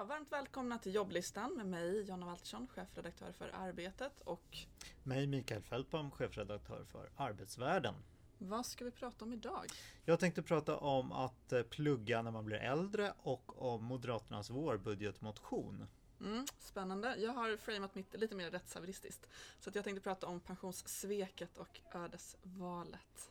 Ja, varmt välkomna till jobblistan med mig Jonna Waltersson, chefredaktör för Arbetet och mig Mikael Fältbom, chefredaktör för Arbetsvärlden. Vad ska vi prata om idag? Jag tänkte prata om att eh, plugga när man blir äldre och om Moderaternas vårbudgetmotion. Mm, spännande. Jag har framat mitt lite mer rättshaveristiskt. Så jag tänkte prata om pensionssveket och ödesvalet.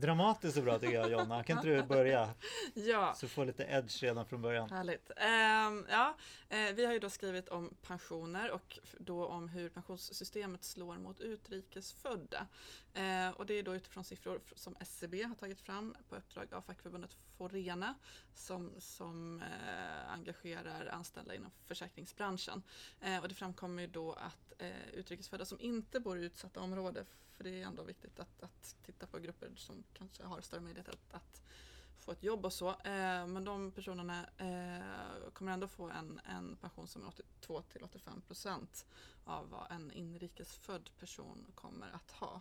Dramatiskt och bra tycker jag Jonna. Kan inte du börja? ja. Så få lite edge redan från början. Härligt. Uh, ja, uh, vi har ju då skrivit om pensioner och då om hur pensionssystemet slår mot utrikesfödda. Uh, och det är då utifrån siffror som SCB har tagit fram på uppdrag av fackförbundet Forena som, som eh, engagerar anställda inom försäkringsbranschen. och det framkommer ju då att utrikesfödda som inte bor i utsatta områden för det är ändå viktigt att, att titta på grupper som kanske har större möjlighet att, att få ett jobb och så. Eh, men de personerna eh, kommer ändå få en, en pension som är 82 till 85 procent av vad en inrikesfödd person kommer att ha.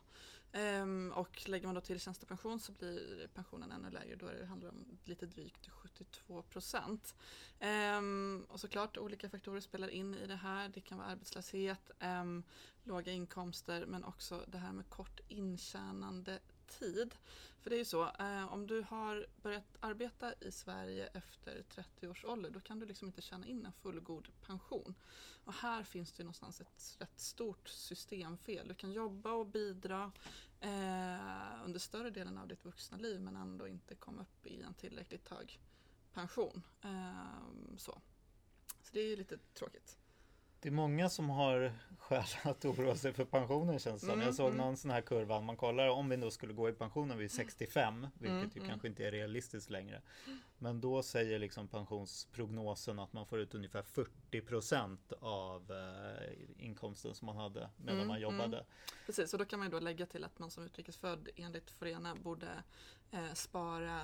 Eh, och lägger man då till tjänstepension så blir pensionen ännu lägre. Då det handlar om lite drygt 72 procent. Ehm, och såklart olika faktorer spelar in i det här. Det kan vara arbetslöshet, ehm, låga inkomster men också det här med kort intjänande tid. För det är ju så, eh, om du har börjat arbeta i Sverige efter 30 års ålder då kan du liksom inte tjäna in en fullgod pension. Och här finns det ju någonstans ett rätt stort systemfel. Du kan jobba och bidra eh, under större delen av ditt vuxna liv men ändå inte komma upp i en tillräckligt hög pension. Eh, så. så det är ju lite tråkigt. Det är många som har skäl att oroa sig för pensionen känns det mm, Jag såg mm. någon sån här kurva, man kollar om vi då skulle gå i pensionen vid 65, vilket mm, ju mm. kanske inte är realistiskt längre. Men då säger liksom pensionsprognosen att man får ut ungefär 40 procent av eh, inkomsten som man hade medan mm, man jobbade. Precis, och då kan man ju då lägga till att man som utrikesfödd enligt Forena borde eh, spara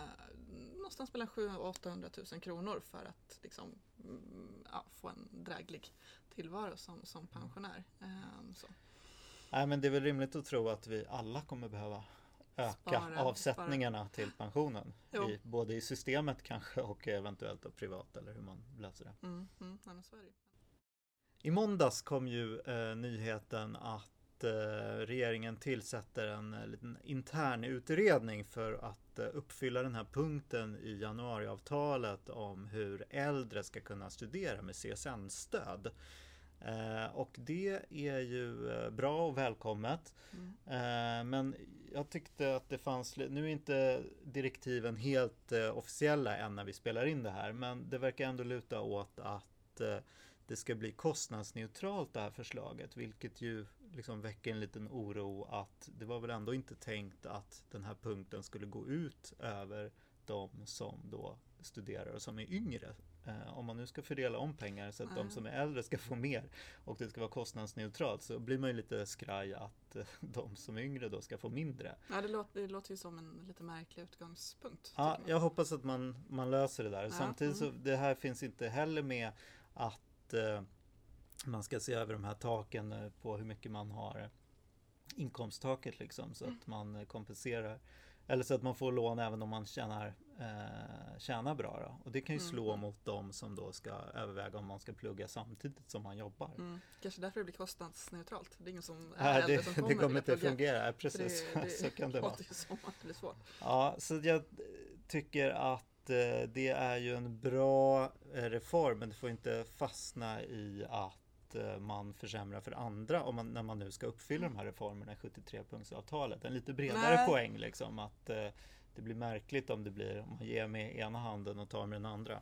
någonstans mellan 700 och 800 000 kronor för att liksom, mm, ja, få en dräglig tillvaro som, som pensionär. Um, så. Nej, men det är väl rimligt att tro att vi alla kommer behöva öka spara, avsättningarna spara. till pensionen. I, både i systemet kanske och eventuellt privat eller hur man löser det. Mm, mm. I måndags kom ju eh, nyheten att eh, regeringen tillsätter en eh, liten intern utredning för att eh, uppfylla den här punkten i januariavtalet om hur äldre ska kunna studera med CSN-stöd. Och det är ju bra och välkommet. Mm. Men jag tyckte att det fanns, nu är inte direktiven helt officiella än när vi spelar in det här, men det verkar ändå luta åt att det ska bli kostnadsneutralt det här förslaget, vilket ju liksom väcker en liten oro att det var väl ändå inte tänkt att den här punkten skulle gå ut över de som då studerar och som är yngre Eh, om man nu ska fördela om pengar så att mm. de som är äldre ska få mer och det ska vara kostnadsneutralt så blir man ju lite skraj att eh, de som är yngre då ska få mindre. Ja, det låter, det låter ju som en lite märklig utgångspunkt. Ja, jag hoppas att man, man löser det där. Ja, Samtidigt mm. så det här finns inte heller med att eh, man ska se över de här taken eh, på hur mycket man har inkomsttaket liksom så mm. att man kompenserar eller så att man får lån även om man tjänar, eh, tjänar bra. Då. Och det kan ju mm. slå mm. mot dem som då ska överväga om man ska plugga samtidigt som man jobbar. Mm. Kanske därför det blir kostnadsneutralt. Det är ingen som är Nej, det, som kommer Det kommer inte att fungera, precis. Det, det, så kan det vara. Som att det blir svårt. Ja, så jag tycker att eh, det är ju en bra eh, reform men det får inte fastna i att Eh, man försämrar för andra om man, när man nu ska uppfylla de här reformerna i 73-punktsavtalet. En lite bredare Nej. poäng liksom att eh, det blir märkligt om det blir om man ger med ena handen och tar med den andra.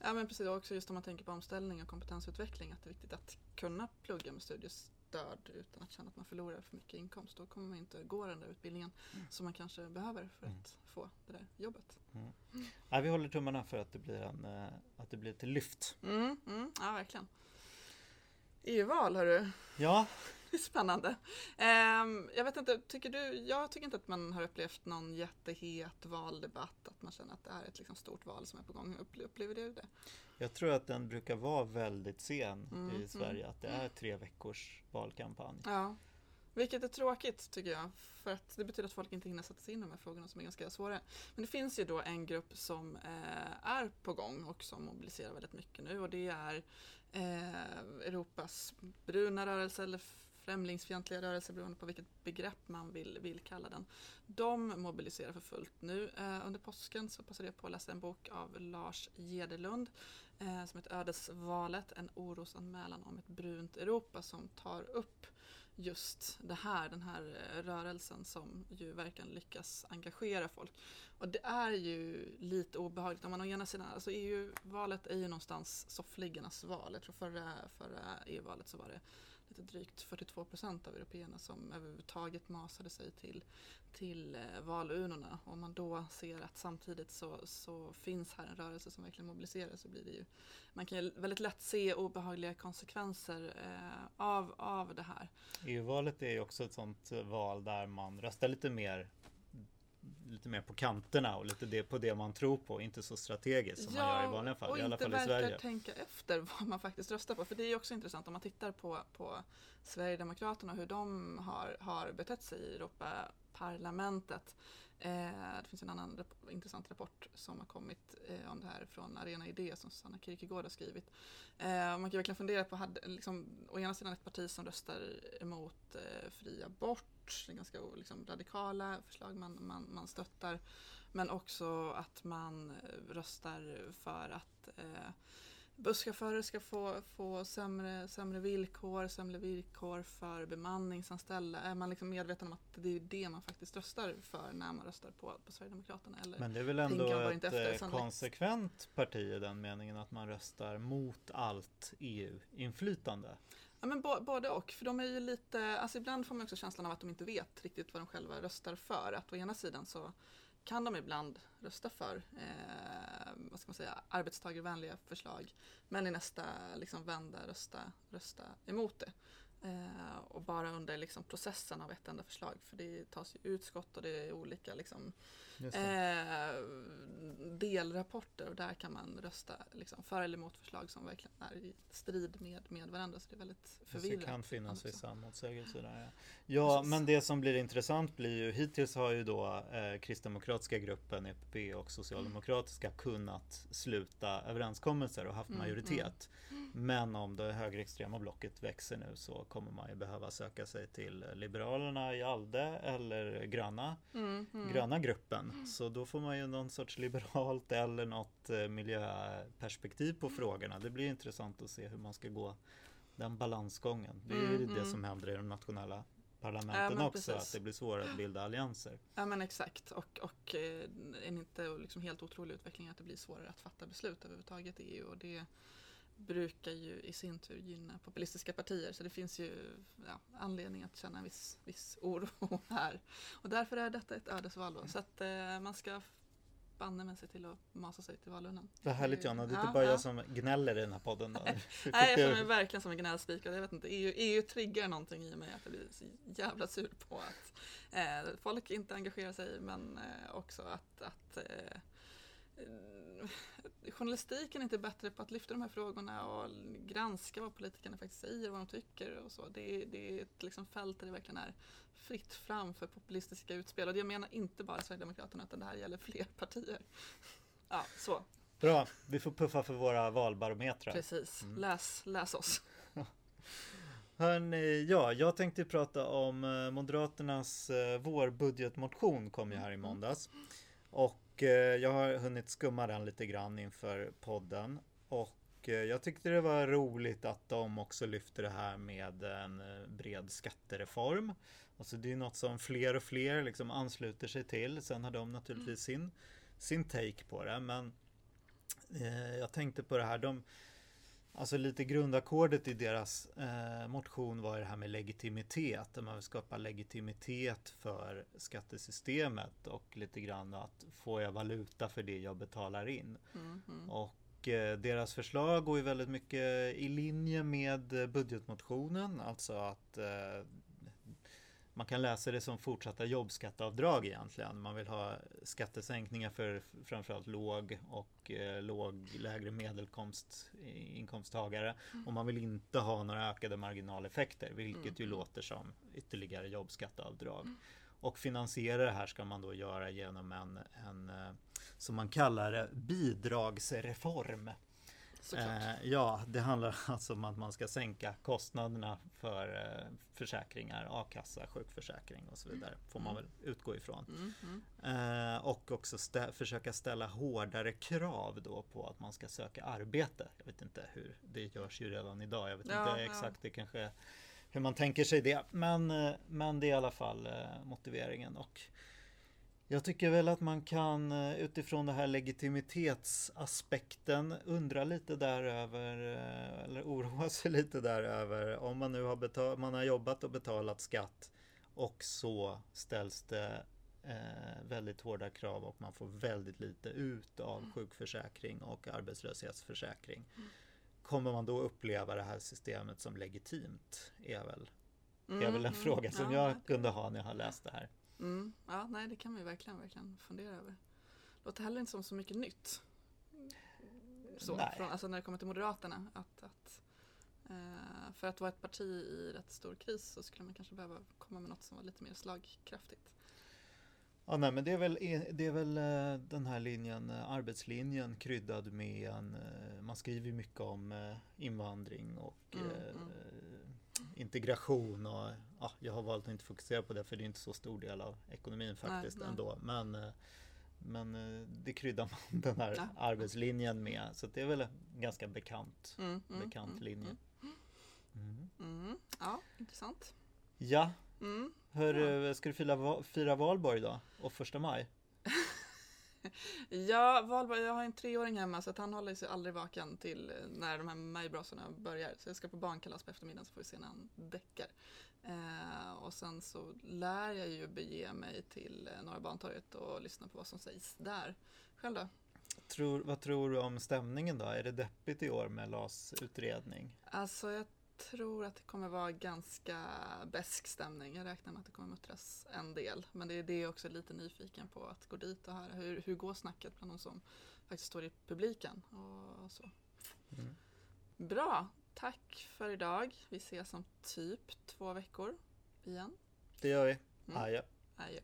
Ja men precis, också just om man tänker på omställning och kompetensutveckling att det är viktigt att kunna plugga med studiestöd utan att känna att man förlorar för mycket inkomst. Då kommer man inte gå den där utbildningen mm. som man kanske behöver för mm. att få det där jobbet. Mm. Ja, vi håller tummarna för att det blir, en, eh, att det blir ett lyft. Mm, mm, ja, verkligen. EU-val hörru. Ja. Det är spännande. Um, jag vet inte, tycker du, jag tycker inte att man har upplevt någon jättehet valdebatt, att man känner att det är ett liksom stort val som är på gång. Upplever du det? Jag tror att den brukar vara väldigt sen mm, i Sverige, mm. att det är tre veckors valkampanj. Ja. Vilket är tråkigt tycker jag. För att det betyder att folk inte hinner sätta sig in i de här frågorna som är ganska svåra. Men det finns ju då en grupp som eh, är på gång och som mobiliserar väldigt mycket nu och det är eh, Europas bruna rörelse eller främlingsfientliga rörelse beroende på vilket begrepp man vill, vill kalla den. De mobiliserar för fullt nu. Eh, under påsken så passade jag på att läsa en bok av Lars Gederlund eh, som heter Ödesvalet, en orosanmälan om ett brunt Europa som tar upp just det här, den här eh, rörelsen som ju verkligen lyckas engagera folk. Och det är ju lite obehagligt om man å ena sidan, alltså EU-valet är ju någonstans soffliggarnas val. Jag tror förra, förra EU-valet så var det lite drygt 42 procent av européerna som överhuvudtaget masade sig till, till eh, valurnorna. Om man då ser att samtidigt så, så finns här en rörelse som verkligen mobiliserar så blir det ju, man kan ju väldigt lätt se obehagliga konsekvenser eh, av, av det här. EU-valet är ju också ett sånt val där man röstar lite mer lite mer på kanterna och lite det, på det man tror på, inte så strategiskt som ja, man gör i vanliga fall, i alla fall i Sverige. och inte tänka efter vad man faktiskt röstar på, för det är också intressant om man tittar på, på Sverigedemokraterna och hur de har, har betett sig i Europaparlamentet. Eh, det finns en annan rap intressant rapport som har kommit eh, om det här från Arena Idé som Sanna Kierkegaard har skrivit. Eh, man kan verkligen fundera på, hade, liksom, å ena sidan ett parti som röstar emot eh, fri abort, det är ganska liksom, radikala förslag man, man, man stöttar, men också att man röstar för att eh, busschaufförer ska få, få sämre, sämre villkor, sämre villkor för bemanningsanställda. Är man liksom medveten om att det är det man faktiskt röstar för när man röstar på, på Sverigedemokraterna? Eller Men det är väl ändå ett efter, konsekvent parti i den meningen att man röstar mot allt EU-inflytande? Ja, men både och. För de är ju lite, alltså ibland får man också känslan av att de inte vet riktigt vad de själva röstar för. Att å ena sidan så kan de ibland rösta för eh, vad ska man säga, arbetstagarvänliga förslag. Men i nästa liksom, vända rösta, rösta emot det. Eh, och bara under liksom, processen av ett enda förslag. För det tas ju utskott och det är olika liksom, eh, delrapporter och där kan man rösta liksom, för eller emot förslag som verkligen är i strid med, med varandra. Så det är väldigt förvirrat. Det kan finnas vissa motsägelser där. Ja, ja men det som blir intressant blir ju hittills har ju då eh, kristdemokratiska gruppen EPP och socialdemokratiska mm. kunnat sluta överenskommelser och haft mm, majoritet. Mm. Men om det högerextrema blocket växer nu så kommer man ju behöva söka sig till Liberalerna i Alde eller gröna, mm, mm. gröna gruppen. Så då får man ju någon sorts liberalt eller något eh, miljöperspektiv på frågorna. Det blir intressant att se hur man ska gå den balansgången. Det är ju mm, det som händer i de nationella parlamenten ja, också, precis. att det blir svårare att bilda allianser. Ja men exakt och, och eh, en inte liksom helt otrolig utveckling att det blir svårare att fatta beslut överhuvudtaget i EU och det brukar ju i sin tur gynna populistiska partier så det finns ju ja, anledning att känna en viss, viss oro här. Och därför är detta ett ödesval då. Så att eh, man ska banne med sig till att masa sig till valurnan. Vad härligt Jonna, det är inte bara jag som gnäller i den här podden. Nej, jag känner mig verkligen som en gnällspikare. Jag vet inte, EU, EU triggar någonting i mig att jag blir så jävla sur på att eh, folk inte engagerar sig men eh, också att, att eh, journalistiken är inte bättre på att lyfta de här frågorna och granska vad politikerna faktiskt säger och vad de tycker och så. Det är, det är ett liksom fält där det verkligen är fritt fram för populistiska utspel. Och jag menar inte bara Sverigedemokraterna utan det här gäller fler partier. Ja, så. Bra, vi får puffa för våra valbarometrar. Precis, mm. läs, läs oss. Hörrni, ja, jag tänkte prata om eh, Moderaternas eh, vårbudgetmotion kom ju här i måndags. Och Eh, jag har hunnit skumma den lite grann inför podden. Och eh, jag tyckte det var roligt att de också lyfter det här med en eh, bred skattereform. Alltså det är något som fler och fler liksom ansluter sig till. Sen har de naturligtvis sin, sin take på det. Men jag tänkte på det här. De, Alltså lite grundackordet i deras eh, motion var det här med legitimitet. Där man vill skapa legitimitet för skattesystemet och lite grann att får jag valuta för det jag betalar in. Mm, mm. Och eh, deras förslag går ju väldigt mycket i linje med budgetmotionen. Alltså att eh, man kan läsa det som fortsatta jobbskatteavdrag egentligen. Man vill ha skattesänkningar för framförallt låg och eh, låg, lägre medelinkomsttagare. Mm. Och man vill inte ha några ökade marginaleffekter, vilket mm. ju låter som ytterligare jobbskatteavdrag. Mm. Och finansiera det här ska man då göra genom en, en eh, som man kallar det, bidragsreform. Eh, ja, det handlar alltså om att man ska sänka kostnaderna för eh, försäkringar, a-kassa, sjukförsäkring och så vidare. Får man mm. väl utgå ifrån. Mm, mm. Eh, och också stä försöka ställa hårdare krav då på att man ska söka arbete. Jag vet inte hur, det görs ju redan idag. Jag vet ja, inte exakt, ja. det kanske hur man tänker sig det. Men, eh, men det är i alla fall eh, motiveringen. Och jag tycker väl att man kan eh, utifrån det här legitimitetsaspekten undra lite där över eller oroa sig lite där över om man nu har, betal, man har jobbat och betalat skatt och så ställs det eh, väldigt hårda krav och man får väldigt lite ut av mm. sjukförsäkring och arbetslöshetsförsäkring. Mm. Kommer man då uppleva det här systemet som legitimt? Är väl, mm, är väl en mm, fråga som ja, jag kunde ha när jag har läst det här. Mm, ja, nej, det kan vi verkligen, verkligen fundera över. Låter heller inte som så mycket nytt. Så, från, alltså när det kommer till Moderaterna. Att, att, eh, för att vara ett parti i rätt stor kris så skulle man kanske behöva komma med något som var lite mer slagkraftigt. Ja, nej, men det är väl, det är väl eh, den här linjen, eh, arbetslinjen kryddad med en, eh, man skriver mycket om invandring och mm, mm. Integration och ja, jag har valt att inte fokusera på det för det är inte så stor del av ekonomin faktiskt nej, ändå. Men, men det kryddar man den här ja. arbetslinjen med så det är väl en ganska bekant, mm, mm bekant mm, linje. Mm. Ja, intressant. Ja, Mm. Hör, ja. Ska du fira, fira valborg då? Och första maj? ja, valborg, jag har en treåring hemma så att han håller sig aldrig vaken till när de här majbrasorna börjar. Så jag ska på barnkalas på eftermiddagen så får vi se när han däckar. Eh, och sen så lär jag ju bege mig till Norra Bantorget och lyssna på vad som sägs där. Själv då? Tror, vad tror du om stämningen då? Är det deppigt i år med LAS utredning? Alltså jag tror att det kommer vara ganska besk stämning. Jag räknar med att det kommer muttras en del. Men det är det jag också är lite nyfiken på att gå dit och höra. Hur, hur går snacket bland de som faktiskt står i publiken? Och så. Mm. Bra, tack för idag. Vi ses om typ två veckor igen. Det gör vi. Mm. Adjö. Adjö.